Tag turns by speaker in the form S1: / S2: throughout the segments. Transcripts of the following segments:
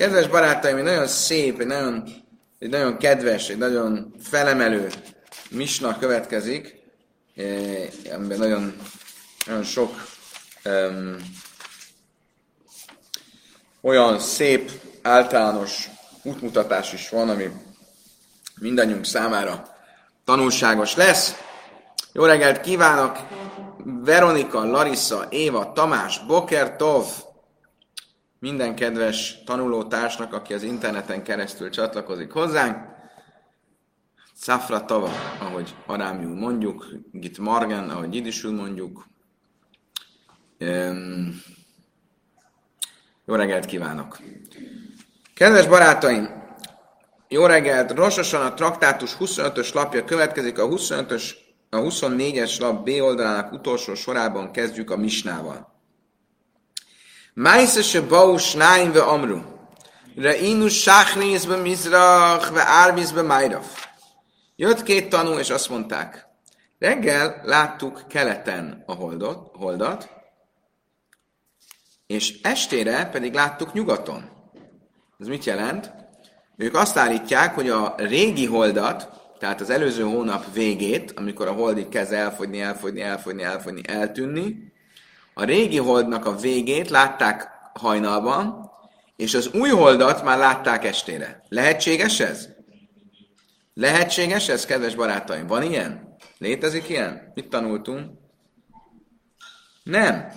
S1: Kedves barátaim, egy nagyon szép, egy nagyon, egy nagyon kedves, egy nagyon felemelő misna következik, eh, amiben nagyon, nagyon sok um, olyan szép, általános útmutatás is van, ami mindannyiunk számára tanulságos lesz. Jó reggelt kívánok! Veronika, Larissa, Éva, Tamás, Boker, Tov, minden kedves tanulótársnak, aki az interneten keresztül csatlakozik hozzánk. Szafra Tava, ahogy arámiul mondjuk, Git Margen, ahogy idisül mondjuk. Um, jó reggelt kívánok! Kedves barátaim, jó reggelt! Rososan a traktátus 25-ös lapja következik, a 25-ös, a 24-es lap B oldalának utolsó sorában kezdjük a misnával. Májsze se bau snáim ve amru. Reinu sáchnézbe mizrach ve árvizbe májrav. Jött két tanú, és azt mondták, reggel láttuk keleten a holdot, holdat, és estére pedig láttuk nyugaton. Ez mit jelent? Ők azt állítják, hogy a régi holdat, tehát az előző hónap végét, amikor a holdig kezd elfogyni, elfogyni, elfogyni, elfogyni, eltűnni, a régi holdnak a végét látták hajnalban, és az új holdat már látták estére. Lehetséges ez? Lehetséges ez, kedves barátaim? Van ilyen? Létezik ilyen? Mit tanultunk? Nem.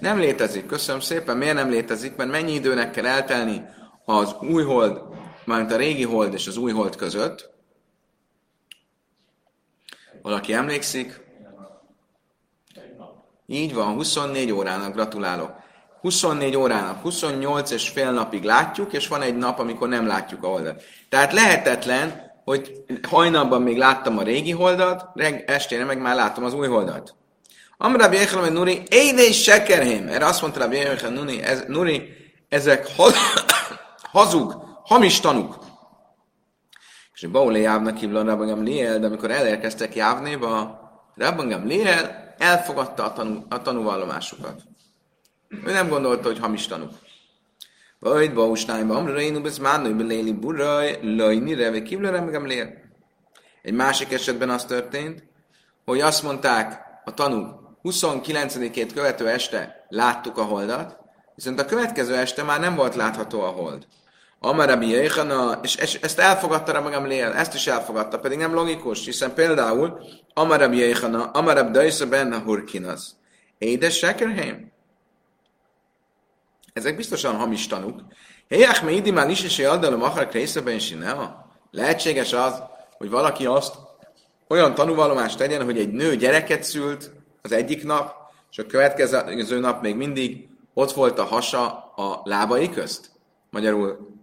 S1: Nem létezik. Köszönöm szépen. Miért nem létezik? Mert mennyi időnek kell eltelni az új hold, mármint a régi hold és az új hold között? Valaki emlékszik? Így van, 24 órának gratulálok. 24 órának, 28 és fél napig látjuk, és van egy nap, amikor nem látjuk a holdat. Tehát lehetetlen, hogy hajnalban még láttam a régi holdat, estére meg már látom az új holdat. Amra Jéhel Nuri, éjné sekerhém. Erre azt mondta Rabbi Jéhel Nuri, ez, Nuri, ezek hazug, hamis tanuk. És Baulé Jávnak hívla Rabban Gamliel, de amikor elérkeztek Jávnéba, Rabban Gamliel elfogadta a, tanú, a tanúvallomásukat. Ő nem gondolta, hogy hamis tanúk. Vagy Bausnájba, Amra Rénu Bezmánói Beléli Buraj, Lajni Reve Kivlere Megamlér. Egy másik esetben az történt, hogy azt mondták a tanúk, 29-ét követő este láttuk a holdat, viszont a következő este már nem volt látható a hold. Amarabi Jéhana, és ezt elfogadta Rabbi Lél, ezt is elfogadta, pedig nem logikus, hiszen például Amarabi Jéhana, Amarab Daisa Ben Hurkinas, Édes Sekerheim. Ezek biztosan hamis tanúk. Helyek me idimán is és addalom akar krészeben sinea. Lehetséges az, hogy valaki azt olyan tanúvallomást tegyen, hogy egy nő gyereket szült az egyik nap, és a következő nap még mindig ott volt a hasa a lábai közt. Magyarul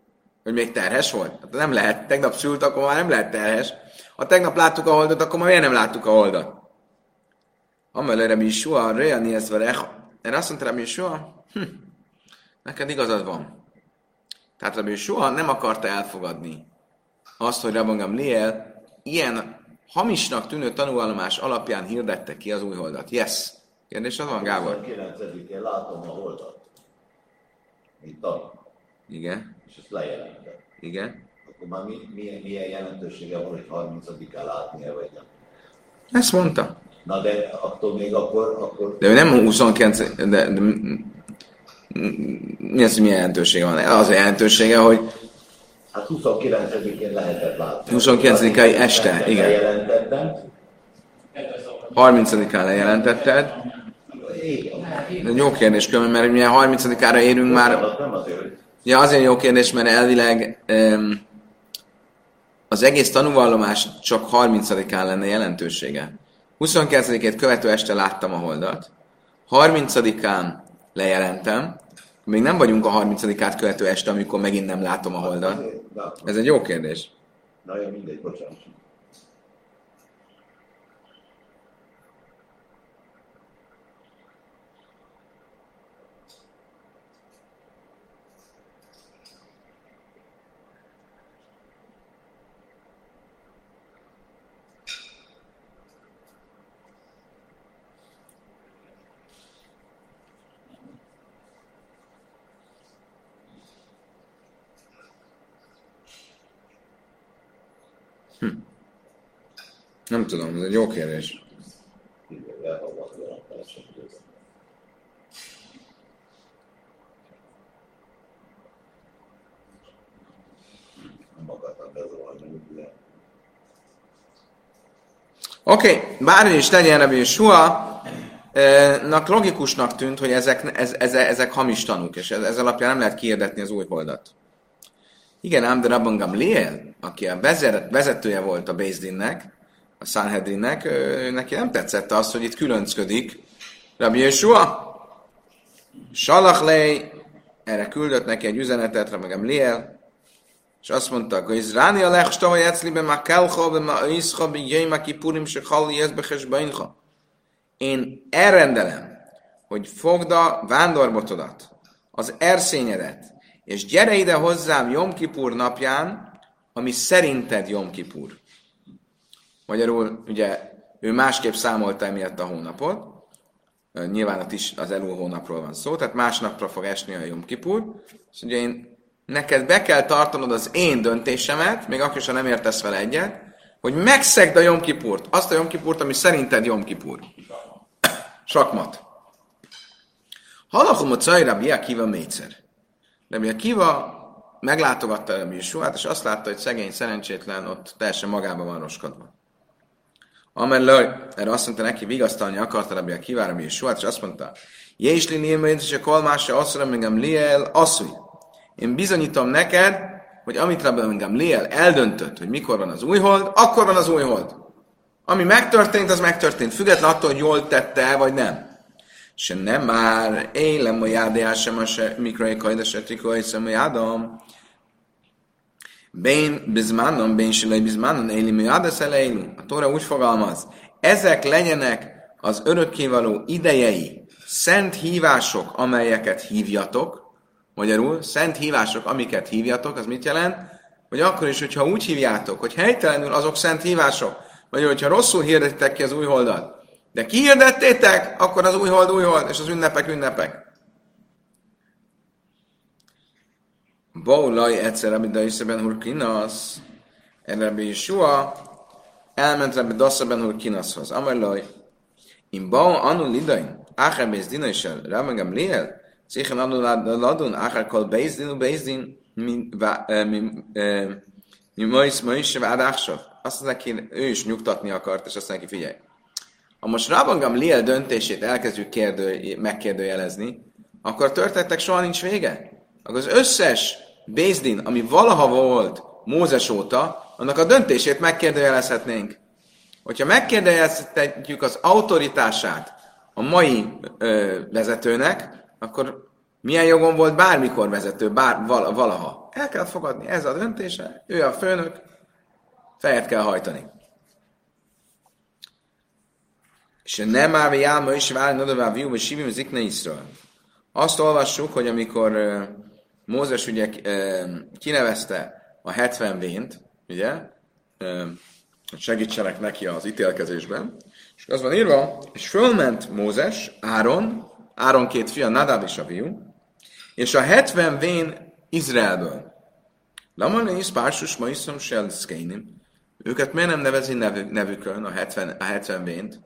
S1: hogy még terhes volt? Hát nem lehet. Tegnap szült, akkor már nem lehet terhes. Ha tegnap láttuk a holdat, akkor már miért nem láttuk a holdat? Amelőre mi soha, Reani ez Erre azt mondta mi soha, hm, neked igazad van. Tehát Rabbi soha nem akarta elfogadni azt, hogy Rabban Liel ilyen hamisnak tűnő tanulmányos alapján hirdette ki az új holdat. Yes. Kérdés az van, Gábor?
S2: 29-én látom a holdat. Mint tanul.
S1: Igen.
S2: És ezt lejelentett.
S1: Igen.
S2: Akkor már mi, milyen, milyen jelentősége van, hogy 30-án látnia, vagy nem?
S1: Ezt mondta.
S2: Na de attól még akkor... akkor...
S1: De nem 29, de, de mi az, hogy milyen jelentősége van? Az a jelentősége, hogy
S2: Hát 29-én lehetett látni.
S1: 29-i este, igen.
S2: Lejelentettem.
S1: 30-án lejelentetted.
S2: Igen.
S1: Jó kérdés, különben, mert milyen 30-ára érünk már.
S2: Nem azért,
S1: Ja, azért jó kérdés, mert elvileg um, az egész tanúvallomás csak 30-án lenne jelentősége. 29-ét követő este láttam a holdat, 30-án lejelentem, még nem vagyunk a 30-át követő este, amikor megint nem látom a holdat. Ez egy jó kérdés.
S2: Na jó, mindegy, bocsánat.
S1: Nem tudom, ez egy jó kérdés. Oké, okay, bármi is legyen Rabbi Yeshua, nak logikusnak tűnt, hogy ezek, ez, ez, ezek hamis tanúk, és ez, ez alapján nem lehet kiirdetni az új holdat. Igen, ám de Rabban Gamliel, aki a vezet, vezetője volt a Bézdinnek, a Sanhedrinnek, neki nem tetszett az, hogy itt különcködik Rabbi Yeshua. Salach lej, erre küldött neki egy üzenetet, Rabban Gamliel, és azt mondta, hogy Izráni a lechsta, hogy eclibe ma kelcha, be ma iszcha, be jöjj ma kipurim, se halli. Én elrendelem, hogy fogd a vándorbotodat, az erszényedet, és gyere ide hozzám Jom Kipur napján, ami szerinted Jom Kipur. Magyarul, ugye, ő másképp számolta emiatt a hónapot, nyilván ott is az elul hónapról van szó, tehát másnapra fog esni a Jom Kipur, és ugye én neked be kell tartanod az én döntésemet, még akkor is, ha nem értesz vele egyet, hogy megszegd a Jom Kipurt, azt a Jom Kipurt, ami szerinted Jom Kipur. Sakmat. Halachom a cajra Bia Kiva mégszer. Rabbi Kiva meglátogatta Rabbi Yeshuát, és azt látta, hogy szegény, szerencsétlen ott teljesen magában van roskadva. Amellől, erre azt mondta neki, vigasztalni akarta Rabbi Akiva Rabbi Yeshuát, és azt mondta, Jésli nélmén, és a kolmása asszonyra, mégem liel, asszony. Én bizonyítom neked, hogy amit Rabbi engem Léel eldöntött, hogy mikor van az új hold, akkor van az új hold. Ami megtörtént, az megtörtént, független attól, hogy jól tette vagy nem. Se nem már, élem a jádéás sem a mikrai kajdas etrikoi szem a jádam. Bén bizmánon, bén silai bizmánon, éli mi jádasz A Tóra úgy fogalmaz, ezek legyenek az örökkévaló idejei, szent hívások, amelyeket hívjatok, Magyarul, szent hívások, amiket hívjatok, az mit jelent? Hogy akkor is, hogyha úgy hívjátok, hogy helytelenül azok szent hívások, vagy hogyha rosszul hirdettek ki az új holdat, de kihirdettétek, akkor az új hold, új hold, és az ünnepek, ünnepek. Baulaj egyszer, amit Daiseben hur kinasz, Rabbi Yeshua elment Rabbi Dasseben hur kinaszhoz. Amarlaj, in bau anu lidain, Acher bész dinaisel, Rabbi Liel, Szichen ladun, achar kol beizdin u beizdin, mi mois mois vád achsav. Azt neki, ő is nyugtatni akart, és azt neki, figyelj. Ha most Rabban Gamliel döntését elkezdjük kérdő, megkérdőjelezni, akkor a történetek soha nincs vége. Akkor az összes Bézdin, ami valaha volt Mózes óta, annak a döntését megkérdőjelezhetnénk. Hogyha megkérdőjelezhetjük az autoritását a mai ö, vezetőnek, akkor milyen jogon volt bármikor vezető, bár, valaha. El kell fogadni, ez a döntése, ő a főnök, fejet kell hajtani. És nem már jálma is várni odavá viú, vagy sivim zikne. Azt olvassuk, hogy amikor Mózes ugye kinevezte a 70 vént, ugye, hogy segítsenek neki az ítélkezésben, és az van írva, és fölment Mózes, Áron, Áron két fia, Nadab és a fiú, és a 70 vén Izraelből. Lamane is pársus ma iszom Shelszkénim. Őket miért nem nevezi nevük, nevükön, a 70, a 70 vént?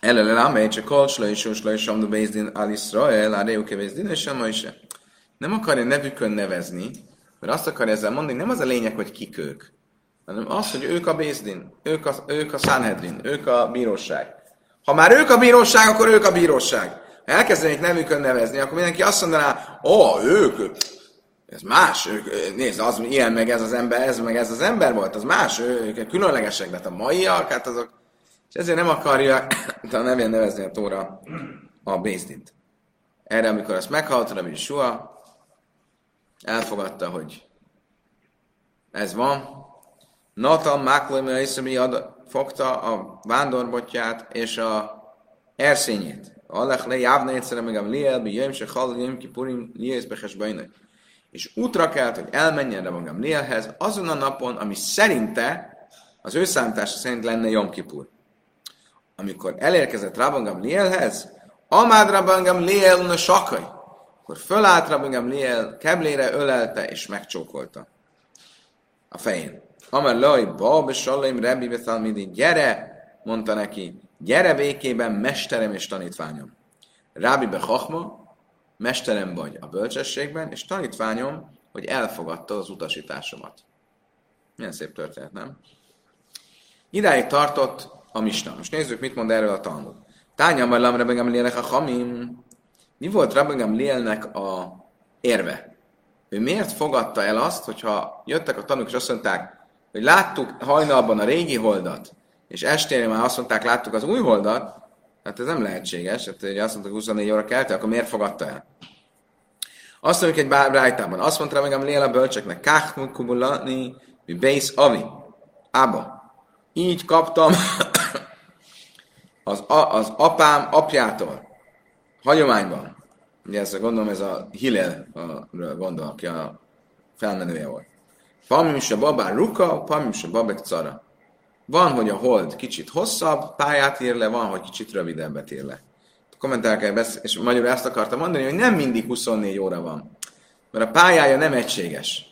S1: Elele lámely, csak kol slajsó slajsó, bézdin al Israel, a reuke bézdin, és sem is. Nem akarja nevükön nevezni, mert azt akarja ezzel mondani, nem az a lényeg, hogy kik ők, hanem az, hogy ők a Bézdin, ők a, ők a Sanhedrin, ők a bíróság. Ha már ők a bíróság, akkor ők a bíróság. Ha elkezdenék nevükön nevezni, akkor mindenki azt mondaná, ó, oh, ők, ez más, ők, nézd, az ilyen meg ez az ember, ez meg ez az ember volt, az más, ők különlegesek, de hát a maiak, hát azok, és ezért nem akarja a nevén nevezni a Tóra a Bézdint. Erre, amikor ezt meghallott, Rabbi Sua, elfogadta, hogy ez van. Natan Máklai fogta a vándorbotját és a erszényét. Alech le jávna egyszerre meg a liel, bi jöjjön se hal, jöjjön ki purim, liész behes bajnak. És útra kelt, hogy elmenjen de magam Lielhez azon a napon, ami szerinte, az ő számítása szerint lenne Jom Kipur. Amikor elérkezett Rabban Lielhez, Amád Rabban Liel na sakaj, akkor fölállt Rabban Liel, keblére ölelte és megcsókolta. a fején. Amar laj, bab, sallaim, rebbi, betalmidi, gyere, mondta neki, gyere békében, mesterem és tanítványom. Rábi be hachma, mesterem vagy a bölcsességben, és tanítványom, hogy elfogadta az utasításomat. Milyen szép történet, nem? Idáig tartott a misna. Most nézzük, mit mond erről a Talmud. Tánya Marlam Rebbe Gamlielnek a Hamim. Mi volt Rebbe Gamlielnek a érve? Ő miért fogadta el azt, hogyha jöttek a tanúk és azt mondták, hogy láttuk hajnalban a régi holdat, és estére már azt mondták, láttuk az új holdat, hát ez nem lehetséges, hát hogy azt mondták, 24 óra kelte, akkor miért fogadta el? Azt mondjuk egy brájtában, azt mondta meg a Léla bölcseknek, Kach kubulani, mi bész avi, ába. Így kaptam az, a, az apám apjától, hagyományban. Ugye ezt gondolom, ez a Hillel gondol, aki a felmenője volt. Pamim a babár ruka, pamim a babek cara. Van, hogy a hold kicsit hosszabb pályát ír le, van, hogy kicsit rövidebbet ír le. A kommentárok besz- és magyarul ezt akartam mondani, hogy nem mindig 24 óra van, mert a pályája nem egységes.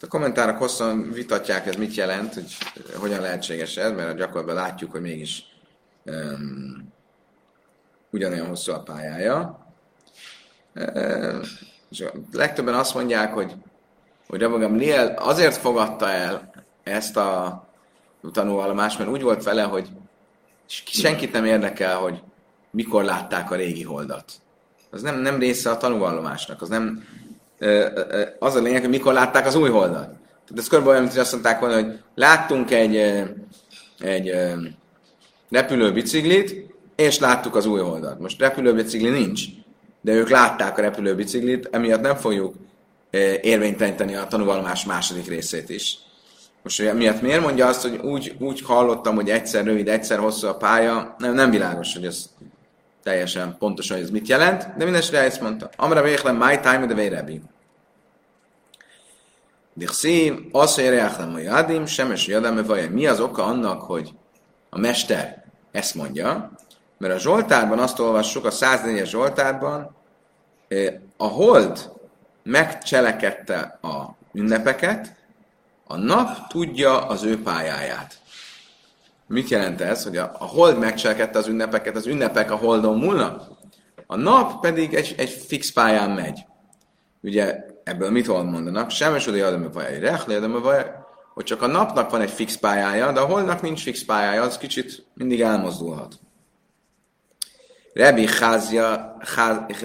S1: A kommentárok hosszan vitatják, ez mit jelent, hogy hogyan lehetséges ez, mert a gyakorlatban látjuk, hogy mégis um, ugyanolyan hosszú a pályája. Um, és legtöbben azt mondják, hogy, hogy Rabbi Gamliel azért fogadta el ezt a tanulvallomást, mert úgy volt vele, hogy senkit nem érdekel, hogy mikor látták a régi holdat. Az nem, nem része a tanulvallomásnak, az nem, az a lényeg, hogy mikor látták az új holdat. Tehát ez körülbelül olyan, mint hogy azt mondták volna, hogy láttunk egy, egy repülőbiciklit, és láttuk az új holdat. Most repülőbicikli nincs, de ők látták a repülőbiciklit, emiatt nem fogjuk érvényteleníteni a tanulvallomás második részét is. Most miatt miért mondja azt, hogy úgy, úgy hallottam, hogy egyszer rövid, egyszer hosszú a pálya, nem, nem világos, hogy ez teljesen pontosan, hogy ez mit jelent, de mindenesetre ezt mondta. Amra véhlen, my time de vérebi. Dixi, az, hogy reachlem a jadim, semes jadam, vagy mi az oka annak, hogy a mester ezt mondja, mert a Zsoltárban azt olvassuk, a 104-es Zsoltárban, a hold megcselekedte a ünnepeket, a nap tudja az ő pályáját. Mit jelent ez, hogy a, a hold megcselekedte az ünnepeket, az ünnepek a holdon múlnak? A nap pedig egy, egy fix pályán megy. Ugye ebből mit mondanak? Semmes oda adom vagy rechle, adom vagy, hogy csak a napnak van egy fix pályája, de a holdnak nincs fix pályája, az kicsit mindig elmozdulhat. Rebi Cházja,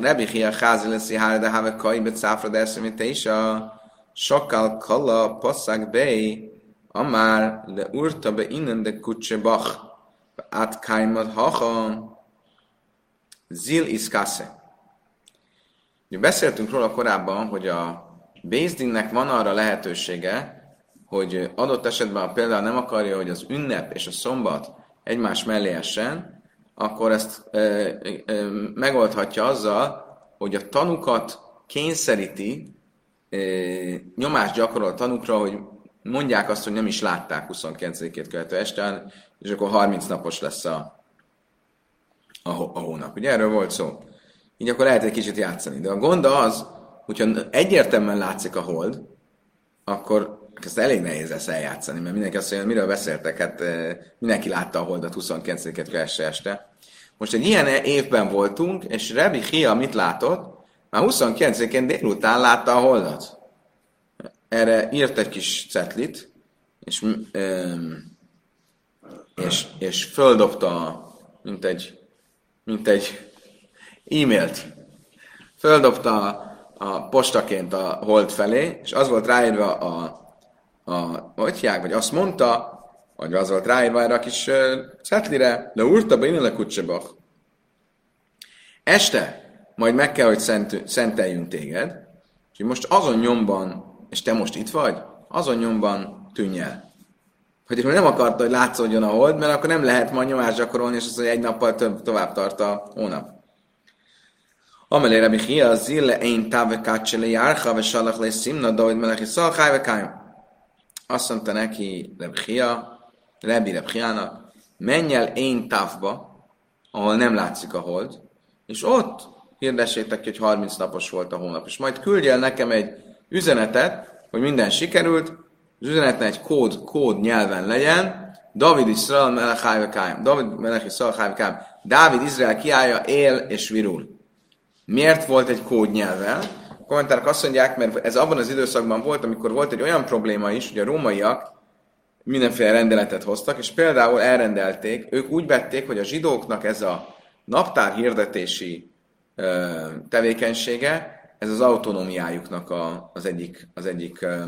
S1: Rebi Chia Cházi lesz, hogy de have kai bet száfra de eszemét is a sokkal kalla passzák bei, amár le urta be innen de kutsebach, át kaimat hacha, zil iszkásze. Beszéltünk róla korábban, hogy a Bézdinnek van arra lehetősége, hogy adott esetben, ha például nem akarja, hogy az ünnep és a szombat egymás mellé essen, akkor ezt e, e, megoldhatja azzal, hogy a tanukat kényszeríti, e, nyomást gyakorol a tanukra, hogy mondják azt, hogy nem is látták 29-ét követő este, és akkor 30 napos lesz a, a, a hónap. Ugye erről volt szó. Így akkor lehet egy kicsit játszani. De a gond az, hogyha egyértelműen látszik a hold, akkor ezt elég nehéz lesz eljátszani, mert mindenki azt mondja, miről beszéltek, hát mindenki látta a holdat 29-et első este. Most egy ilyen évben voltunk, és Rebi Hia mit látott? Már 29-én délután látta a holdat. Erre írt egy kis cetlit, és, és, és földobta, mint egy, mint egy e-mailt. Földobta a postaként a hold felé, és az volt ráírva a, a atyák, vagy azt mondta, vagy az volt ráírva erre a kis cetlire, le úrta be a kutsebach. Este majd meg kell, hogy szent, szenteljünk téged, és most azon nyomban, és te most itt vagy, azon nyomban tűnj el. Hogy nem akarta, hogy látszódjon a hold, mert akkor nem lehet majd nyomást gyakorolni, és az, hogy egy nappal több, tovább tart a hónap. Amelé Rabbi Chia, zille ein tave kácsele járha, ve salach le szimna, David melech iszal, hájve kájm. Azt mondta neki Rabbi Rabbi Chiának, menj el én távba, ahol nem látszik a hold, és ott hirdessétek hogy 30 napos volt a hónap, és majd küldj el nekem egy üzenetet, hogy minden sikerült, az üzenetne egy kód, kód nyelven legyen, David Israel melech hájvekájam. David melech Israel hájvekájam. Dávid Izrael kiállja, él és virul. Miért volt egy kód nyelven? Kommentárok azt mondják, mert ez abban az időszakban volt, amikor volt egy olyan probléma is, hogy a rómaiak mindenféle rendeletet hoztak, és például elrendelték, ők úgy vették, hogy a zsidóknak ez a naptár hirdetési ö, tevékenysége, ez az autonómiájuknak a, az egyik, az egyik ö,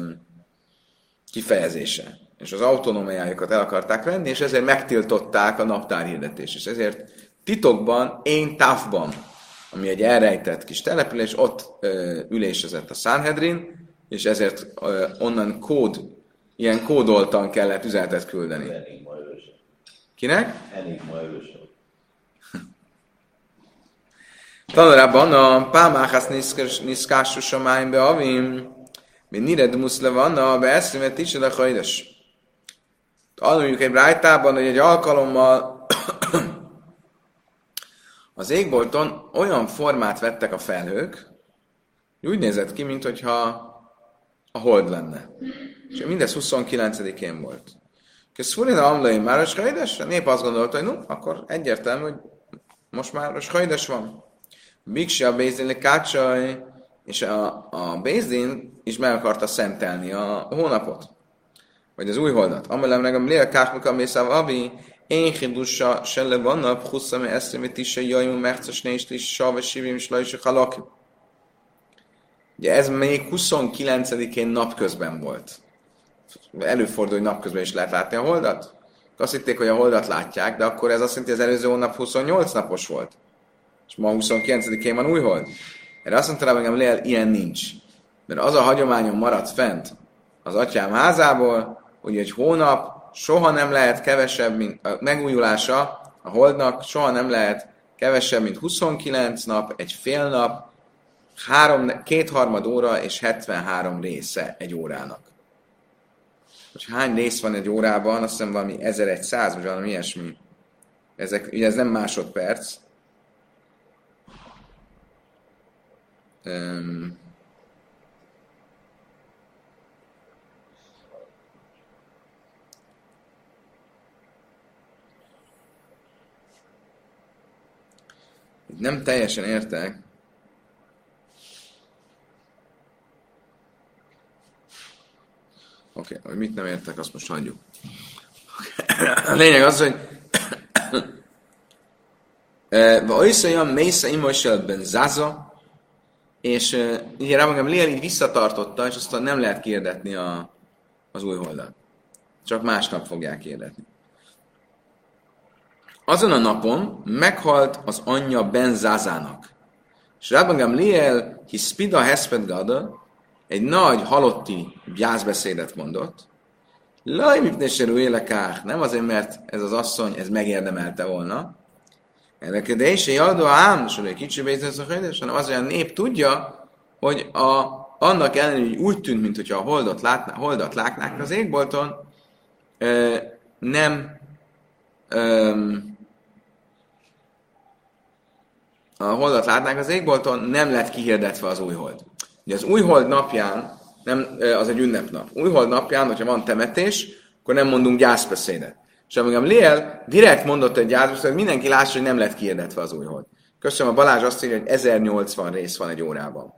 S1: kifejezése. És az autonómiájukat el akarták venni, és ezért megtiltották a naptár hirdetést. És ezért titokban, én távban, ami egy elrejtett kis település, ott ö, ülésezett a Sanhedrin, és ezért ö, onnan kód, ilyen kódoltan kellett üzenetet küldeni.
S2: Enigma őse.
S1: Kinek?
S2: Enigma őse.
S1: Tanulában a Pámáhász niszkásus a májnbe avim, mi nired muszle van, a beeszrimet is a hajdes. Tanuljuk egy rájtában, hogy egy alkalommal az égbolton olyan formát vettek a felhők, hogy úgy nézett ki, mintha a hold lenne. És mindez 29-én volt. Köszönöm, Amlai már a hajdes? A nép azt gondolta, hogy no, akkor egyértelmű, hogy most már a hajdes van. Biksi a Bézdin kácsaj, és a, a Bézdin is meg akarta szentelni a hónapot, vagy az új holdat. Amelem regem lél kákmika mészáv avi, eszemét is a jajmú merces nézd is, save sivim is lajs halak. Ugye ez még 29-én napközben volt. Előfordul, hogy napközben is lehet látni a holdat. Azt hitték, hogy a holdat látják, de akkor ez azt jelenti, hogy az előző hónap 28 napos volt. És ma 29-én van új hold. Erre azt mondta rá, Lél, ilyen nincs. Mert az a hagyományom maradt fent az atyám házából, hogy egy hónap soha nem lehet kevesebb, mint a megújulása a holdnak, soha nem lehet kevesebb, mint 29 nap, egy fél nap, három, kétharmad óra és 73 része egy órának. Hogy hány rész van egy órában, azt hiszem valami 1100, vagy valami ilyesmi. Ezek, ugye ez nem másodperc. Um, nem teljesen értek. Oké, okay, hogy mit nem értek, azt most hagyjuk. A lényeg az, hogy olyan Mésza Imosel Ben Zaza, és uh, ugye Rámagam Lél így visszatartotta, és aztán nem lehet kérdetni a, az új holdat. Csak másnap fogják kérdetni. Azon a napon meghalt az anyja Ben Zázának. És Rabban Gamliel, hispida hesped gada, egy nagy halotti gyászbeszédet mondott. Laj, élekák, nem azért, mert ez az asszony, ez megérdemelte volna. és jaldó ám, és egy kicsi a hajdes, hanem azért a nép tudja, hogy a, annak ellenére, hogy úgy tűnt, mintha a holdat, látná, holdat látnák az égbolton, nem a holdat látnánk az égbolton, nem lett kihirdetve az új hold. Ugye az új hold napján, nem, az egy ünnepnap. Új hold napján, hogyha van temetés, akkor nem mondunk gyászbeszédet. És amíg Lél direkt mondott egy gyászbeszédet, mindenki lássa, hogy nem lett kihirdetve az új hold. Köszönöm, a Balázs azt írja, hogy 1080 rész van egy órában.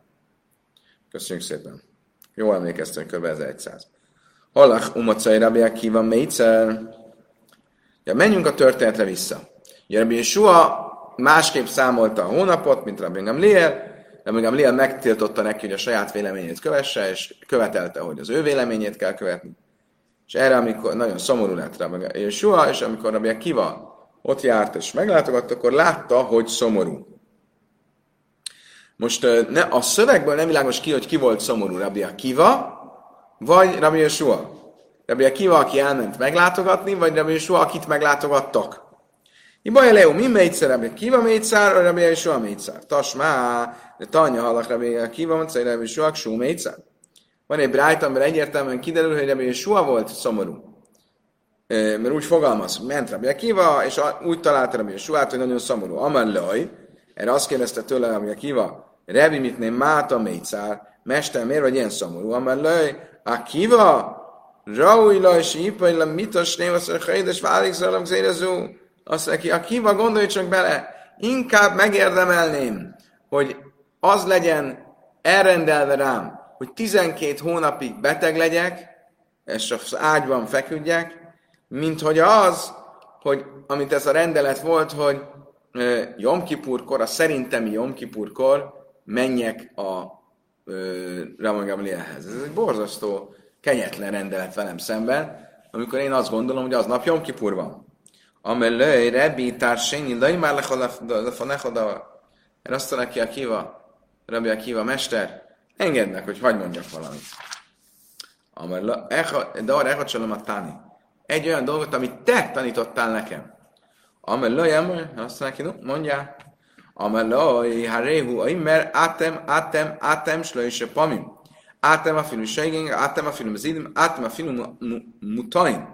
S1: Köszönjük szépen. Jó emlékeztem, kb. 1100. Hallach umacai rabbi Akiva Meitzer. Ja, menjünk a történetre vissza. Ugye Rabbi másképp számolta a hónapot, mint Rabbi Gamliel, Rabbi Gamliel megtiltotta neki, hogy a saját véleményét kövesse, és követelte, hogy az ő véleményét kell követni. És erre, amikor nagyon szomorú lett Rabbi Yeshua, és amikor Rabbi Kiva ott járt és meglátogatta, akkor látta, hogy szomorú. Most ne, a szövegből nem világos ki, hogy ki volt szomorú, Rabbi Kiva, vagy Rabbi Yeshua. Rabbi Kiva, aki elment meglátogatni, vagy Rabbi Yeshua, akit meglátogattak. Ibaja Leo, mi mégszer, Rabbi Kiva mégszer, Rabbi Yeshua mégszer? Tasmá, de tanya halak Rabbi Kiva mégszer, Rabbi Yeshua, Ksú mégszer. Van egy brájt, amiben egyértelműen kiderül, hogy Rabbi Yeshua volt szomorú. Mert úgy fogalmaz, ment Rabbi Kiva, és úgy találta Rabbi Yeshua, hogy nagyon szomorú. Amar Loj, erre azt kérdezte tőle Rabbi Kiva, Rabbi mit nem máta mégszer, Mester, miért vagy ilyen szomorú? Amar Loj, a Kiva, Raújla és Ipajla mitos névaszor hajdes válik zalam zérező. Azt mondja, Akiva, gondolj csak bele, inkább megérdemelném, hogy az legyen elrendelve rám, hogy 12 hónapig beteg legyek, és az ágyban feküdjek, mint hogy az, hogy amit ez a rendelet volt, hogy Jomkipurkor, a szerintemi Jomkipurkor menjek a Ramon Gamlielhez. Ez egy borzasztó, kenyetlen rendelet velem szemben, amikor én azt gondolom, hogy aznap Jomkipur van. Amelőj, Rebbi, Társényi, Lai már lefonechoda, én azt mondja ki a kiva, Rabbi a kiva mester, engedd meg, hogy hagyd mondjak valamit. De arra echad a táni. Egy olyan dolgot, amit te tanítottál nekem. Amelőj, azt mondja ki, mondja, Amelőj, haréhu, aimer, átem, átem, átem, slöjse pamim. Átem a filu segény, átem a filu zidim, átem a filu mutaim.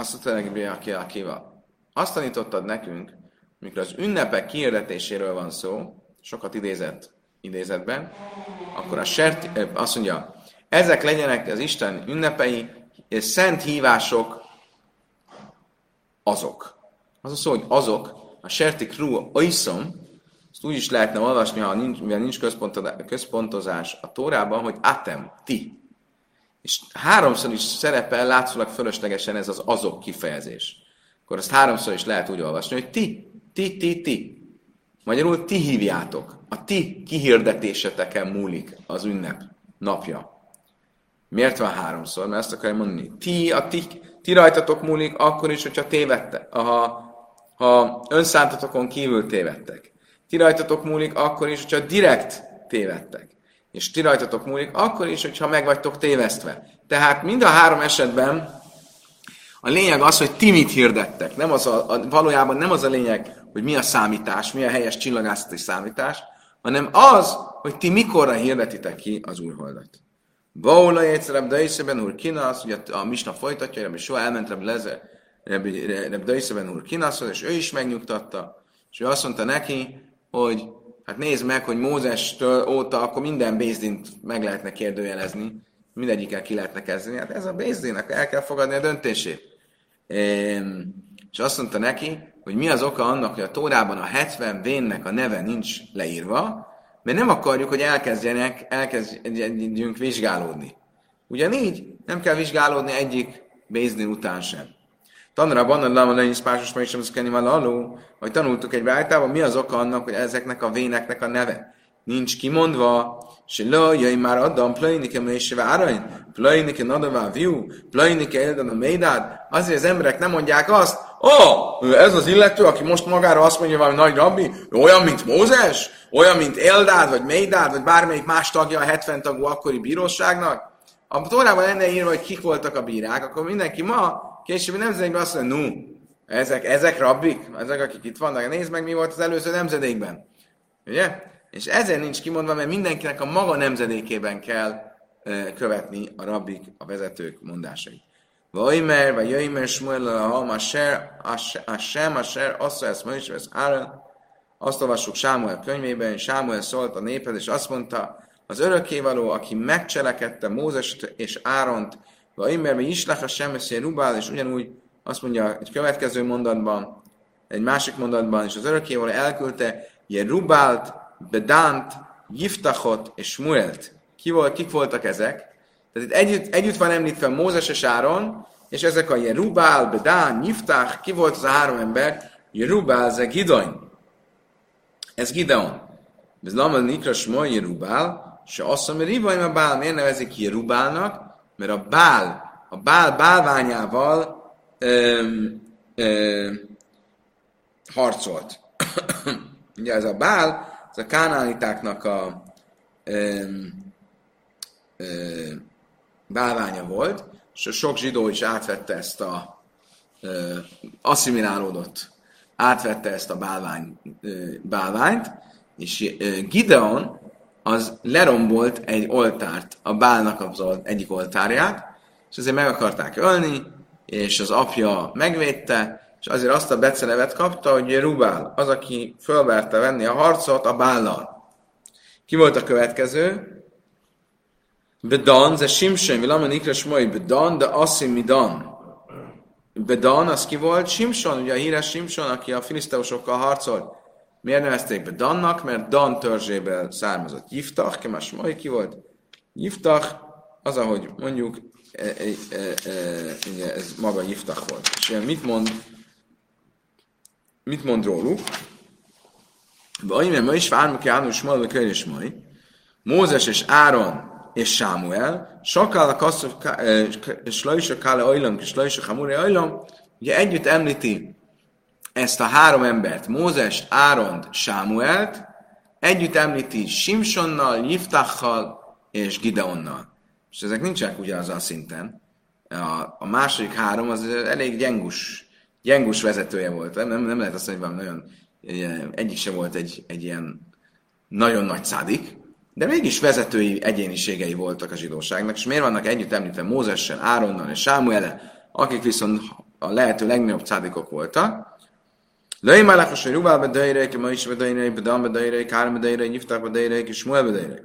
S1: Azt mondta neki, aki akival. Azt tanítottad nekünk, mikor az ünnepek kiirdetéséről van szó, sokat idézett idézetben, akkor a sert, azt mondja, ezek legyenek az Isten ünnepei, és szent hívások azok. Az a szó, hogy azok, a sertik rú oiszom, ezt úgy is lehetne olvasni, ha nincs, mivel nincs központozás a Tórában, hogy atem, ti. És háromszor is szerepel látszólag fölöslegesen ez az azok kifejezés. Akkor azt háromszor is lehet úgy olvasni, hogy ti, ti, ti, ti. Magyarul ti hívjátok. A ti kihirdetéseteken múlik az ünnep napja. Miért van háromszor? Mert ezt akarja mondani. Ti, a ti, ti rajtatok múlik akkor is, hogyha tévedtek. Ha, ha önszántatokon kívül tévedtek. Ti rajtatok múlik akkor is, hogyha direkt tévedtek és ti rajtatok múlik, akkor is, hogyha meg vagytok tévesztve. Tehát mind a három esetben a lényeg az, hogy ti mit hirdettek. Nem az a, a, valójában nem az a lényeg, hogy mi a számítás, mi a helyes csillagászati számítás, hanem az, hogy ti mikorra hirdetitek ki az úrholdat. Baula egyszerűbb Daiseben úr kinasz, ugye a Misna folytatja, hogy soha elment Reb Leze, Reb Daiseben úr kinaszhoz, és ő is megnyugtatta, és ő azt mondta neki, hogy Hát nézd meg, hogy Mózestől óta akkor minden Bézdint meg lehetne kérdőjelezni, mindegyikkel ki lehetne kezdeni. Hát ez a Bézdinnek el kell fogadni a döntését. És azt mondta neki, hogy mi az oka annak, hogy a Tórában a 70 vénnek a neve nincs leírva, mert nem akarjuk, hogy elkezdjenek, elkezdjünk vizsgálódni. Ugyanígy nem kell vizsgálódni egyik Bézdin után sem. Tanra hogy lama lenni spásos meg sem szkenni aló, hogy tanultuk egy bájtában, mi az oka annak, hogy ezeknek a véneknek a neve nincs kimondva, se jaj már addam, plajnike méséve árany, plajnike nadavá viú, plajnike elden a médád, azért az emberek nem mondják azt, ó, oh, ez az illető, aki most magára azt mondja valami nagy rabbi, olyan, mint Mózes, olyan, mint Eldád, vagy Médád, vagy bármelyik más tagja a 70 tagú akkori bíróságnak. A Tórában lenne írva, hogy kik voltak a bírák, akkor mindenki ma későbbi nemzedékben azt mondja, no, ezek, ezek rabbik, ezek, akik itt vannak, nézd meg, mi volt az előző nemzedékben. Ugye? És ezért nincs kimondva, mert mindenkinek a maga nemzedékében kell követni a rabbik, a vezetők mondásait. Vajmer, vagy Jöjmer, Smuel, a Halma, Ser, a Sem, a Ser, azt ezt ma is, ez Áron. Azt olvassuk Sámuel könyvében, Sámuel szólt a néphez, és azt mondta, az örökkévaló, aki megcselekedte Mózes és Áront, Vaimer, vagy Islach a Semeszé Rubál, és ugyanúgy azt mondja egy következő mondatban, egy másik mondatban, és az örökkévaló elküldte Jerubált, Bedánt, Jiftachot és Smuelt. Ki volt, kik voltak ezek? Tehát itt együtt, együtt van említve Mózes és Áron, és ezek a Jerubál, Bedán, Jiftach, ki volt az a három ember? Jerubál, ez a Gideon. Ez Gideon. Ez Lamal Nikra Smoy Jerubál, és azt mondja, Rivaim a Bál, miért nevezik Jerubálnak? Mert a Bál, a Bál bálványával öm, öm, harcolt. Ugye ez a Bál, ez a kánánitáknak a öm, öm, bálványa volt, és sok zsidó is átvette ezt a ö, asszimilálódott, átvette ezt a bálvány, ö, bálványt, és ö, Gideon az lerombolt egy oltárt, a bálnak az egyik oltárját, és azért meg akarták ölni, és az apja megvédte, és azért azt a becelevet kapta, hogy Rubál, az, aki fölverte venni a harcot a bállal. Ki volt a következő? Bedan, ze Simson, vilama nikra smai, Bedan, de Assim Midan. Bedan, az ki volt? Simson, ugye a híres Simson, aki a filiszteusokkal harcolt. Miért nevezték Bedannak? Mert Dan törzséből származott. Jiftach, ki más mai ki volt? Jiftach, az, ahogy mondjuk, e, e, e, e, ugye ez maga Jiftach volt. És mit mond, mit mond róluk? Vagy ma is várunk ki Ános Malva és mai. Mózes és Áron és Sámuel, Sakál a kasszov, Slajsa Kále Ajlam, és Slajsa Hamure Ajlam, ugye együtt említi ezt a három embert, Mózest, Áront, Sámuelt, együtt említi Simsonnal, Jiftachal és Gideonnal. És ezek nincsenek ugyanazon a szinten. A, a második három az elég gyengus, gyengus vezetője volt. Nem, nem lehet azt mondani, hogy nagyon, egyik sem volt egy, egy ilyen nagyon nagy szádik, de mégis vezetői egyéniségei voltak a zsidóságnak, és miért vannak együtt említve Mózessel, Áronnal és Sámuele, akik viszont a lehető legnagyobb cádikok voltak. Lőj már lakos, hogy Rubál bedeireik, ma is bedeireik, Bedan bedeireik, Három bedeireik, Nyiftár bedeireik, és Smuel bedeireik.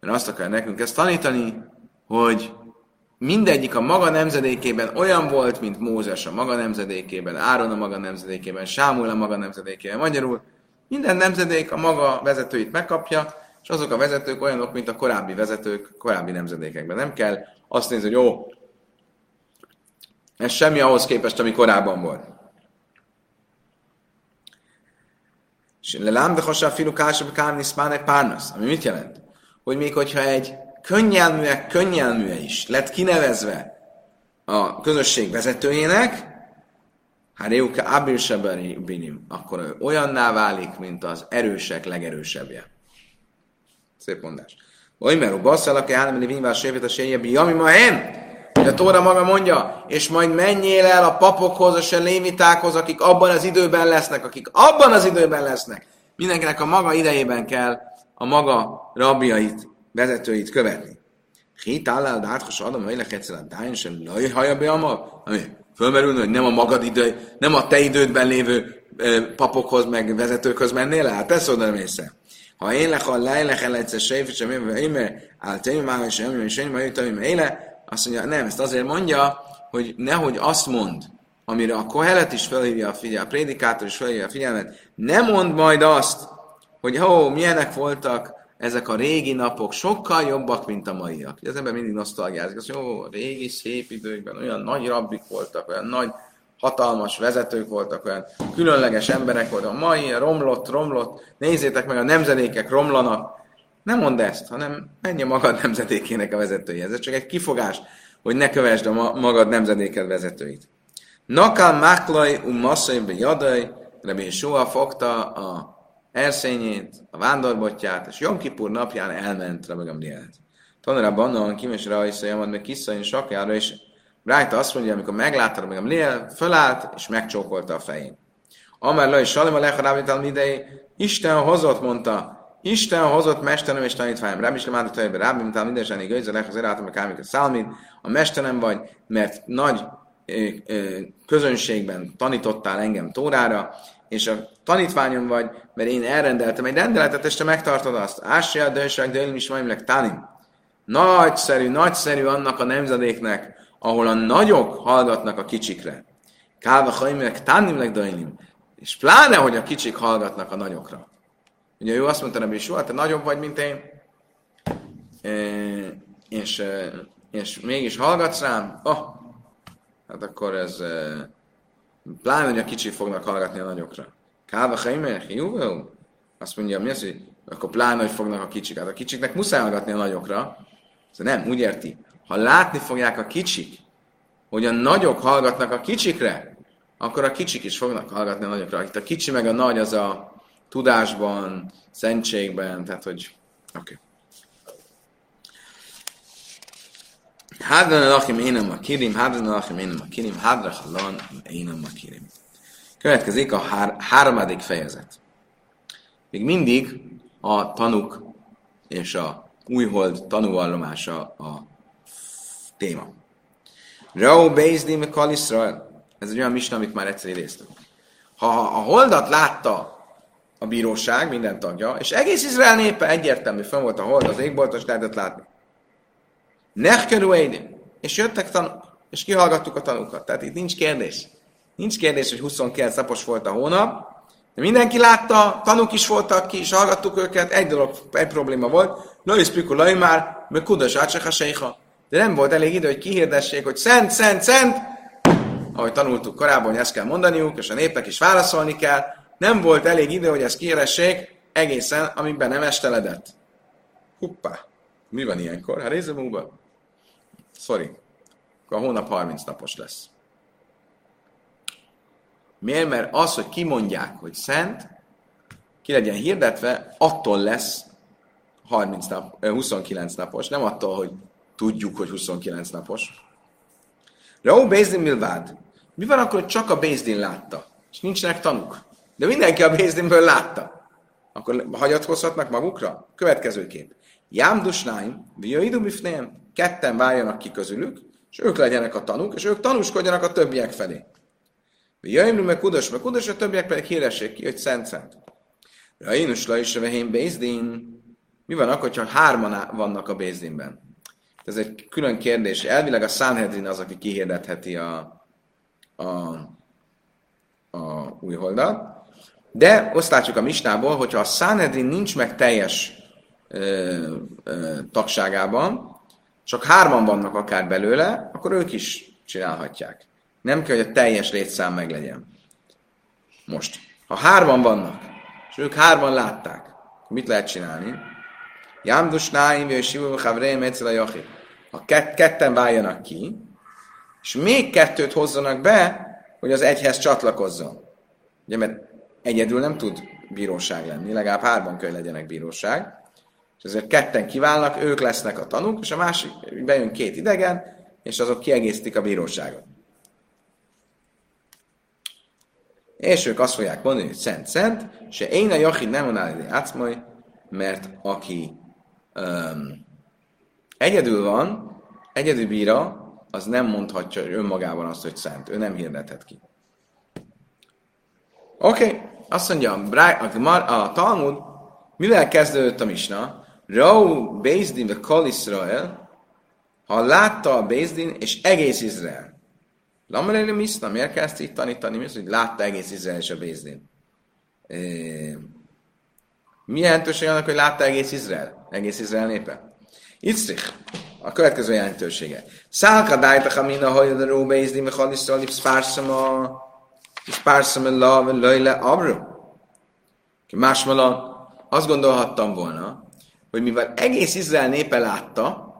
S1: Mert azt akar nekünk ezt tanítani, hogy mindegyik a maga nemzedékében olyan volt, mint Mózes a maga nemzedékében, Áron a maga nemzedékében, Sámuel a maga nemzedékében. Magyarul minden nemzedék a maga vezetőit megkapja, és azok a vezetők olyanok, mint a korábbi vezetők korábbi nemzedékekben. Nem kell azt nézni, hogy jó, ez semmi ahhoz képest, ami korábban volt. És lelám de hasonló filu kásabb kárni szmánek párnasz. Ami mit jelent? Hogy még hogyha egy könnyelműek könnyelműe is lett kinevezve a közösség vezetőjének, hát Réuke Abir Binim, akkor ő olyanná válik, mint az erősek legerősebbje. Szép mondás. Oly mert basszal, aki állami vinvá sévét a séjjebi, ami ma én? De Tóra maga mondja, és majd menjél el a papokhoz, a lévitákhoz, akik abban az időben lesznek, akik abban az időben lesznek. Mindenkinek a maga idejében kell a maga rabbiait, vezetőit követni. Hét állál, de átkos adom, hogy egyszer a dájn sem lajhaja be a mag. Fölmerülne, hogy nem a magad idő, nem a te idődben lévő papokhoz, meg vezetőkhöz mennél el? Hát ezt oda észre. Ha én lech a lejlech el egyszer sejf, és amilyen émer, áll témá, és amilyen és én majd éle, azt mondja, nem, ezt azért mondja, hogy nehogy azt mond, amire a kohelet is felhívja a figyelmet, a prédikátor is felhívja a figyelmet, ne mond majd azt, hogy ó, milyenek voltak ezek a régi napok, sokkal jobbak, mint a maiak. Az ember mindig nosztalgiázik, azt mondja, ó, a régi szép időkben olyan nagy rabbik voltak, olyan nagy hatalmas vezetők voltak, olyan különleges emberek voltak. A mai romlott, romlott, nézzétek meg, a nemzedékek romlanak. Nem mondd ezt, hanem menj a magad nemzedékének a vezetője. Ez csak egy kifogás, hogy ne kövesd a magad nemzedéked vezetőit. Nakal Maklaj um Masszai Jadai, Rebén Soha fogta a erszényét, a vándorbotját, és Jom Kipur napján elment Rabbi Gamlielt. Tanulában onnan kimes rajsza, meg kiszajn sakjára, és Rájta azt mondja, amikor meglátta, meg a Lél, fölállt, és megcsókolta a fején. Amár le is Salim a leharábítál midei, Isten hozott, mondta, Isten hozott mesterem és tanítványom. Rábbi is lemállta tajba, rábbi, mint minden zseni gőzze, lech az erátom, a szálmin. A mesterem vagy, mert nagy ö, ö, közönségben tanítottál engem Tórára, és a tanítványom vagy, mert én elrendeltem egy rendeletet, és te megtartod azt. Ásja, dősek, dőlim is majmlek tánim. Nagyszerű, nagyszerű annak a nemzedéknek, ahol a nagyok hallgatnak a kicsikre. Kálva hajműek tánimleg dajnim. És pláne, hogy a kicsik hallgatnak a nagyokra. Ugye ő azt mondta hogy soha, te nagyobb vagy, mint én, és, és mégis hallgatsz rám, oh, hát akkor ez pláne, hogy a kicsik fognak hallgatni a nagyokra. Kálva hajműek, jó, jó. Azt mondja, mi az, hogy akkor pláne, hogy fognak a kicsik. Hát a kicsiknek muszáj hallgatni a nagyokra. Szóval nem, úgy érti ha látni fogják a kicsik, hogy a nagyok hallgatnak a kicsikre, akkor a kicsik is fognak hallgatni a nagyokra. Itt a kicsi meg a nagy az a tudásban, szentségben, tehát hogy oké. Okay. Hadran lachim énem a kirim, hadran lachim énem a kirim, hadra halan énem a kirim. Következik a hár, harmadik fejezet. Még mindig a tanuk és a újhold tanúvallomása a téma. Rau Beizdi Mekal Israel. Ez egy olyan misna, amit már egyszer idéztünk. Ha a holdat látta a bíróság, minden tagja, és egész Izrael népe egyértelmű, fenn volt a hold, az égbolt, és lehetett látni. Nechkerú Eidim. És jöttek tanúk, és kihallgattuk a tanúkat. Tehát itt nincs kérdés. Nincs kérdés, hogy 29 napos volt a hónap, de mindenki látta, tanúk is voltak ki, és hallgattuk őket, egy dolog, egy probléma volt, Lajsz Pikulai már, meg Kudas De nem volt elég idő, hogy kihirdessék, hogy szent, szent, szent, ahogy tanultuk korábban, hogy ezt kell mondaniuk, és a népnek is válaszolni kell. Nem volt elég idő, hogy ezt kihirdessék egészen, amiben nem esteledett. Huppá! Mi van ilyenkor? Hát rézemúba? Sorry. Akkor a hónap 30 napos lesz. Miért? Mert az, hogy kimondják, hogy szent, ki legyen hirdetve, attól lesz 30 nap, 29 napos, nem attól, hogy tudjuk, hogy 29 napos. Raú Bézdin Milvád. Mi van akkor, hogy csak a Bézdin látta, és nincsenek tanuk? De mindenki a Bézdinből látta. Akkor hagyatkozhatnak magukra? Következő kép. Jámdusnáim, Viaidu Bifném, ketten váljanak ki közülük, és ők legyenek a tanúk, és ők tanúskodjanak a többiek felé. Jöjjön meg kudos, meg kudos, a többiek pedig híressék ki, hogy szent szent. Rajinus la is vehén Bézdin. Mi van akkor, ha hárman vannak a Bézdinben? Ez egy külön kérdés. Elvileg a Sanhedrin az, aki kihirdetheti a, a, a új holdat. De azt látjuk a misnából, hogyha a Sanhedrin nincs meg teljes ö, ö, tagságában, csak hárman vannak akár belőle, akkor ők is csinálhatják. Nem kell, hogy a teljes létszám meglegyen. Most, ha hárman vannak, és ők hárman látták, mit lehet csinálni? Jámdus náim, és Sivu Havreim a Ha kett, ketten váljanak ki, és még kettőt hozzanak be, hogy az egyhez csatlakozzon. Ugye, mert egyedül nem tud bíróság lenni, legalább hárman kell legyenek bíróság, és ezért ketten kiválnak, ők lesznek a tanúk, és a másik, bejön két idegen, és azok kiegészítik a bíróságot. És ők azt fogják mondani, hogy szent-szent, se én a jachid nem monál átszmai, mert aki um, egyedül van, egyedül bíra, az nem mondhatja önmagában azt, hogy szent. Ő nem hirdethet ki. Oké, okay. Azt mondja, a, a Talmud, mivel kezdődött a misna? Rau Bézdin ve Kol Israel, ha látta a Bézdin és egész Izrael. Lamarele Miszna, miért ezt így tanítani? Mi hogy látta egész Izrael és a Bézdin? E, mi jelentőség annak, hogy látta egész Izrael? Egész Izrael népe? Itzrich. A következő jelentősége. Szálka dájtach amina hajdaró Bézdin ve Kol Israel, spárszama, spárszama la, lajle abru. Másmalon azt gondolhattam volna, hogy mivel egész Izrael népe látta,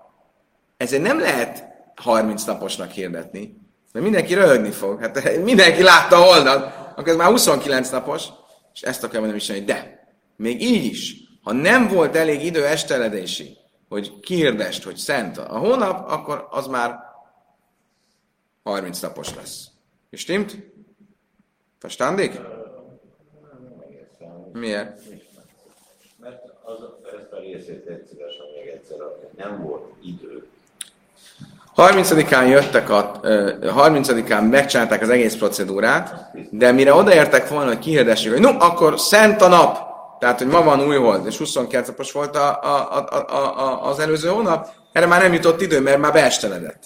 S1: ezért nem lehet 30 naposnak hirdetni, mert mindenki röhögni fog. Hát mindenki látta a holdat, akkor ez már 29 napos, és ezt akarja mondani is, de még így is, ha nem volt elég idő esteledési, hogy kihirdest, hogy szent a hónap, akkor az már 30 napos lesz. És stimmt? Verstandig? Miért?
S2: Mert az, ezt a részét egyszerűen még egyszer, nem volt idő
S1: 30-án jöttek, a, 30-án megcsinálták az egész procedúrát, de mire odaértek volna, hogy kihirdessék, hogy no, akkor szent a nap, tehát, hogy ma van új hold, és 22 napos volt a, a, a, a, a, az előző hónap, erre már nem jutott idő, mert már beesteledett.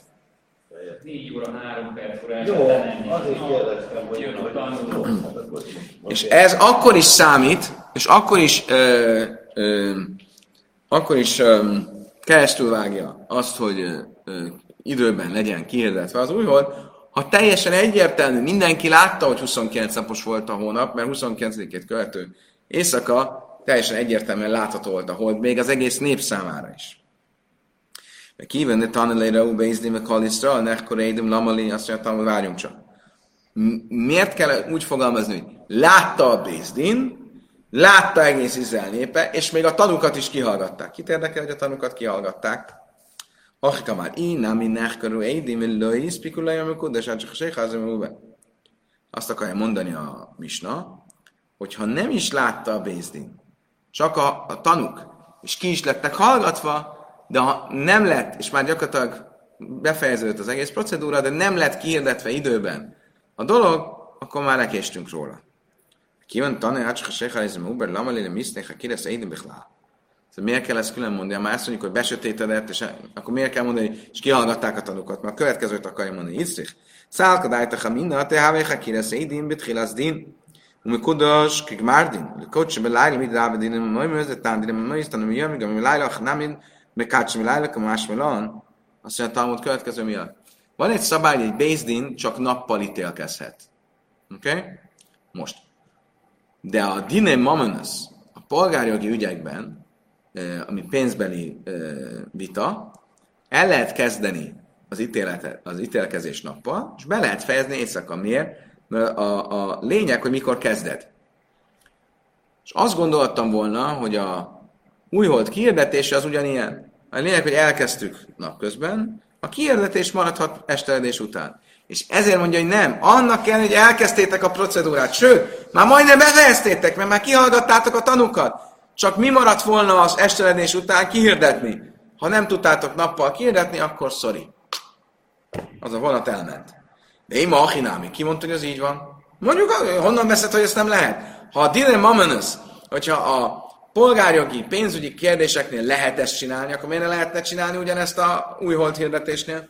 S3: 4 óra 3 perc
S2: Jó, azért kérdeztem, hogy
S1: És ez akkor is számít, és akkor is ö, ö, akkor is ö, keresztül vágja azt, hogy ö, időben legyen kihirdetve az új hold, ha teljesen egyértelmű, mindenki látta, hogy 29 napos volt a hónap, mert 29-ét követő éjszaka teljesen egyértelműen látható volt a hold, még az egész nép számára is. Mert kívánni tanulére u beizdi meg kalisztra, nehkoreidum lamali, azt mondja, hogy várjunk csak. Miért kell úgy fogalmazni, hogy látta a Bézdin, látta egész Izrael népe, és még a tanukat is kihallgatták. Kit érdekel, hogy a tanukat kihallgatták? Achika már innen minnek körül édim, löjsz, pikulaj, amikor, de csak a Azt akarja mondani a misna, hogy ha nem is látta a Bézdin, csak a, a tanuk, és ki is lettek hallgatva, de ha nem lett, és már gyakorlatilag befejeződött az egész procedúra, de nem lett kihirdetve időben a dolog, akkor már lekéstünk róla. Ki van tanulni, hát csak a sejhalizm uber, lamalile misznék, ha kiresz édim Tehát miért kell ezt külön mondani? Már azt mondjuk, hogy besötétedett, és akkor miért kell mondani, és kihallgatták a tanukat? Mert a következőt akarja mondani. Iszrich. Szálkadájtach a minna, te hávéha kire szédin, bitchilasz din. ומקודש כגמרדין, לקודש בלילה מדרב דין ממוימר זה טעם דין ממוימר זה טעם מיום גם בלילה חנמין Mekács Milájlak, a más Milán, azt mondja Talmud következő miatt. Van egy szabály, hogy egy Bézdin csak nappal ítélkezhet. Oké? Okay? Most. De a Dine Mamonas, a polgárjogi ügyekben, ami pénzbeli vita, el lehet kezdeni az, ítéletet, az ítélkezés nappal, és be lehet fejezni éjszaka. Miért? Mert a, a lényeg, hogy mikor kezded. És azt gondoltam volna, hogy a újhold kihirdetése az ugyanilyen. A lényeg, hogy elkezdtük napközben, a kiirdetés maradhat esteledés után. És ezért mondja, hogy nem. Annak kell, hogy elkezdtétek a procedúrát. Sőt, már majdnem befejeztétek, mert már kihallgattátok a tanukat. Csak mi maradt volna az esteledés után kihirdetni? Ha nem tudtátok nappal kihirdetni, akkor sorry. Az a vonat elment. De én ma achinámi. Ki mondta, hogy ez így van? Mondjuk, honnan veszed, hogy ezt nem lehet? Ha a dilemma manus, hogyha a polgárjogi, pénzügyi kérdéseknél lehet ezt csinálni, akkor miért ne lehetne csinálni ugyanezt a új holt hirdetésnél?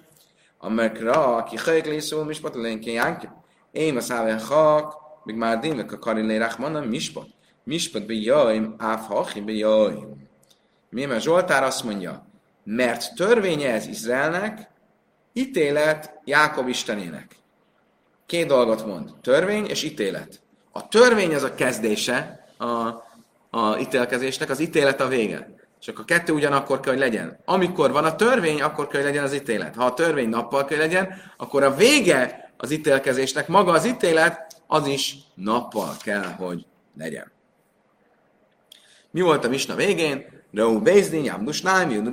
S1: Amekra, aki hajkli szól, mispat lénké jánki. Én a száve hak, még már dínlek a karilé rachmanan, mispat. Mispat be jaim, áf hachi be jaim. Zsoltár azt mondja, mert törvénye ez Izraelnek, ítélet Jákob istenének. Két dolgot mond. Törvény és ítélet. A törvény az a kezdése a, a ítélkezésnek, az ítélet a vége. Csak a kettő ugyanakkor kell, hogy legyen. Amikor van a törvény, akkor kell, hogy legyen az ítélet. Ha a törvény nappal kell, legyen, akkor a vége az ítélkezésnek, maga az ítélet, az is nappal kell, hogy legyen. Mi volt a misna végén? Rau Bézdin, Jamdus Náim, Judu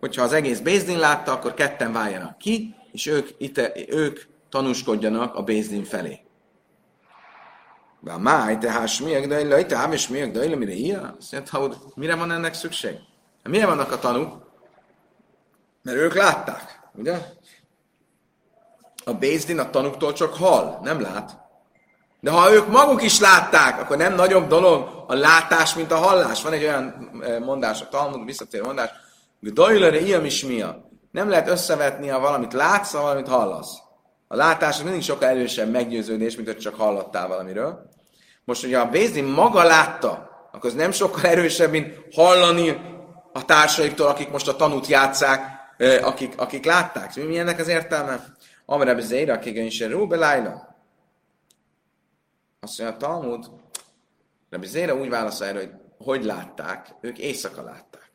S1: Hogyha az egész Bézdin látta, akkor ketten váljanak ki, és ők, ite, ők tanúskodjanak a Bézdin felé. De máj, tehát smiek dajla, te ám és smiek dajla, mire ilyen? Azt mondja, hogy mire van ennek szükség? Miért vannak a tanúk? Mert ők látták, ugye? A Bézdin a tanúktól csak hall, nem lát. De ha ők maguk is látták, akkor nem nagyobb dolog a látás, mint a hallás. Van egy olyan eh, mondás, a Talmud visszatérő mondás, hogy Dajlere ilyen is mia. Nem lehet összevetni, ha valamit látsz, ha valamit hallasz. A látás mindig sokkal erősebb meggyőződés, mint hogy csak hallottál valamiről. Most, hogyha a Bézdin maga látta, akkor az nem sokkal erősebb, mint hallani a társaiktól, akik most a tanút játszák, akik, akik látták. Mi ennek az értelme? Amire bezéra, akik is Rúbe Lájla. Azt mondja a Talmud, Rabbi Zéra úgy válaszol erre, hogy hogy látták, ők éjszaka látták.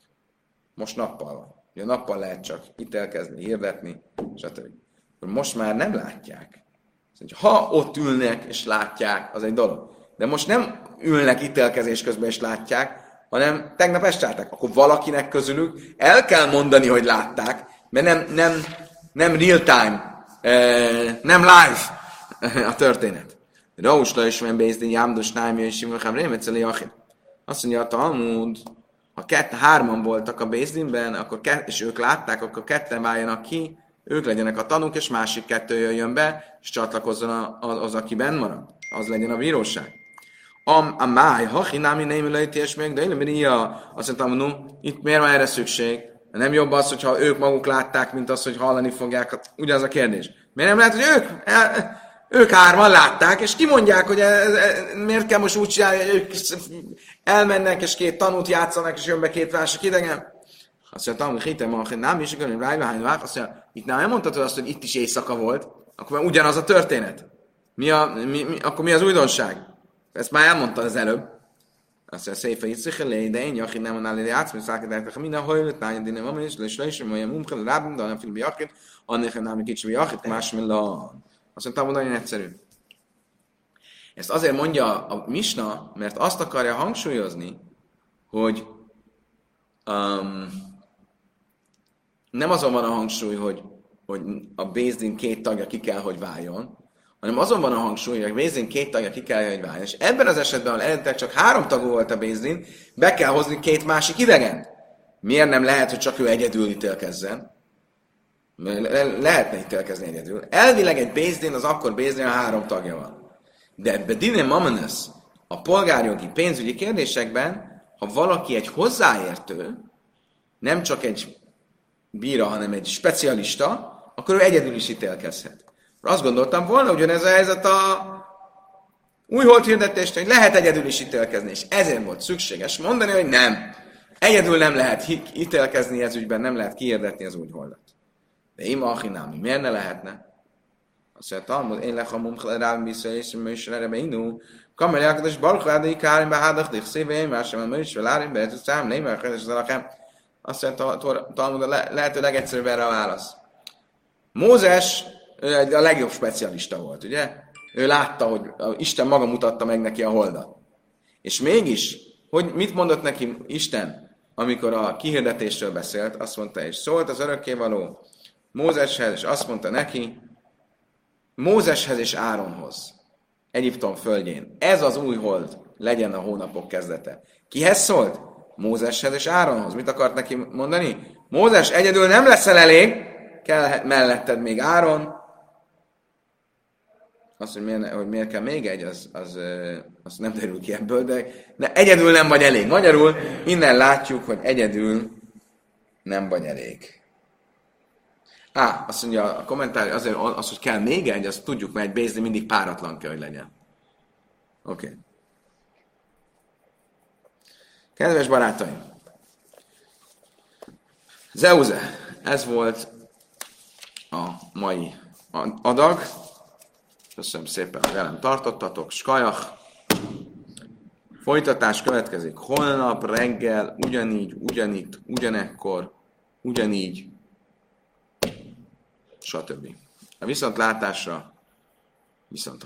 S1: Most nappal van. Ugye nappal lehet csak ítélkezni, hirdetni, stb. Most már nem látják. Ha ott ülnek és látják, az egy dolog. De most nem ülnek ítélkezés közben és látják, hanem tegnap esteltek. Akkor valakinek közülük el kell mondani, hogy látták, mert nem, nem, nem real time, eh, nem live a történet. Raus la is men bézdin jámdos nájmi és simachám rémeceli achid. Azt mondja a Talmud, ha kett, hárman voltak a Bézdinben, akkor kett, és ők látták, akkor ketten váljanak ki, ők legyenek a tanúk, és másik kettő jöjjön be, és csatlakozzon az, az, aki benn marad. Az legyen a bíróság. Am, a máj, ha hinámi némi lejtés még, de én ia, azt mondtam, no, itt miért van erre szükség? Nem jobb az, hogyha ők maguk látták, mint az, hogy hallani fogják. Ugyanaz a kérdés. Miért nem lehet, hogy ők ők hárman látták, és kimondják, hogy miért kell most úgy csinálni, hogy ők elmennek, és két tanút játszanak, és jön be két másik idegen. Azt mondja, hogy hitem, hogy nem is, hogy rájvány vár, azt mondja, itt nem mondhatod azt, hogy itt is éjszaka volt, akkor már ugyanaz a történet. Mi a, mi, mi, akkor mi az újdonság? Ezt már elmondta az előbb. Azt mondja, szépen itt szichelé, de én jachin nem annál ide játszom, szállították a minden hajlott, nájad dinnem, van, és lesz, és olyan mumkel, rábim, de nem film jachin, annak nem kicsi jachin, más, mint azt mondtam, hogy nagyon egyszerű. Ezt azért mondja a Misna, mert azt akarja hangsúlyozni, hogy um, nem azon van a hangsúly, hogy, hogy a Bézdin két tagja ki kell, hogy váljon, hanem azon van a hangsúly, hogy a Bézdin két tagja ki kell, hogy váljon. És ebben az esetben, ahol eredetileg csak három tagú volt a Bézdin, be kell hozni két másik idegen. Miért nem lehet, hogy csak ő egyedül ítélkezzen? Le- lehetne ítélkezni egyedül. Elvileg egy Bézdin az akkor Bézdin, ha három tagja van. De ebbe Dine Mamanes a polgárjogi pénzügyi kérdésekben ha valaki egy hozzáértő, nem csak egy bíra, hanem egy specialista, akkor ő egyedül is ítélkezhet. Azt gondoltam volna, ugyanez a helyzet a új holt hirdetést, hogy lehet egyedül is ítélkezni, és ezért volt szükséges mondani, hogy nem. Egyedül nem lehet ítélkezni ez ügyben, nem lehet kihirdetni az új holdat. De ima achinámi, miért ne lehetne? Azt mondja, Talmud, én lechamum rám vissza, és műsor erre beinu. Kamer Jákados Baruch Vádai Kárim Behádach Dich Szívén, más sem a műsor Lárim, be ez szám, nem mert ez a Azt mondja, Talmud, a lehető legegyszerűbb erre a válasz. Mózes a legjobb specialista volt, ugye? Ő látta, hogy Isten maga mutatta meg neki a holdat. És mégis, hogy mit mondott neki Isten, amikor a kihirdetésről beszélt, azt mondta, és szólt az örökkévaló Mózeshez, és azt mondta neki, Mózeshez és Áronhoz, Egyiptom földjén, ez az új hold legyen a hónapok kezdete. Kihez szólt? Mózeshez és Áronhoz. Mit akart neki mondani? Mózes, egyedül nem leszel elég, kell melletted még Áron. Azt, hogy miért, hogy miért kell még egy, az, az, az nem derül ki ebből, de ne, egyedül nem vagy elég. Magyarul innen látjuk, hogy egyedül nem vagy elég. Á, azt mondja a kommentár, azért az, hogy kell még egy, azt tudjuk, mert egy bézni mindig páratlan kell, hogy legyen. Oké. Okay. Kedves barátaim! Zeuze, ez volt a mai adag. Köszönöm szépen, hogy velem tartottatok. Skajach. Folytatás következik holnap reggel, ugyanígy, ugyanitt, ugyanekkor, ugyanígy, stb. A viszontlátásra, viszont.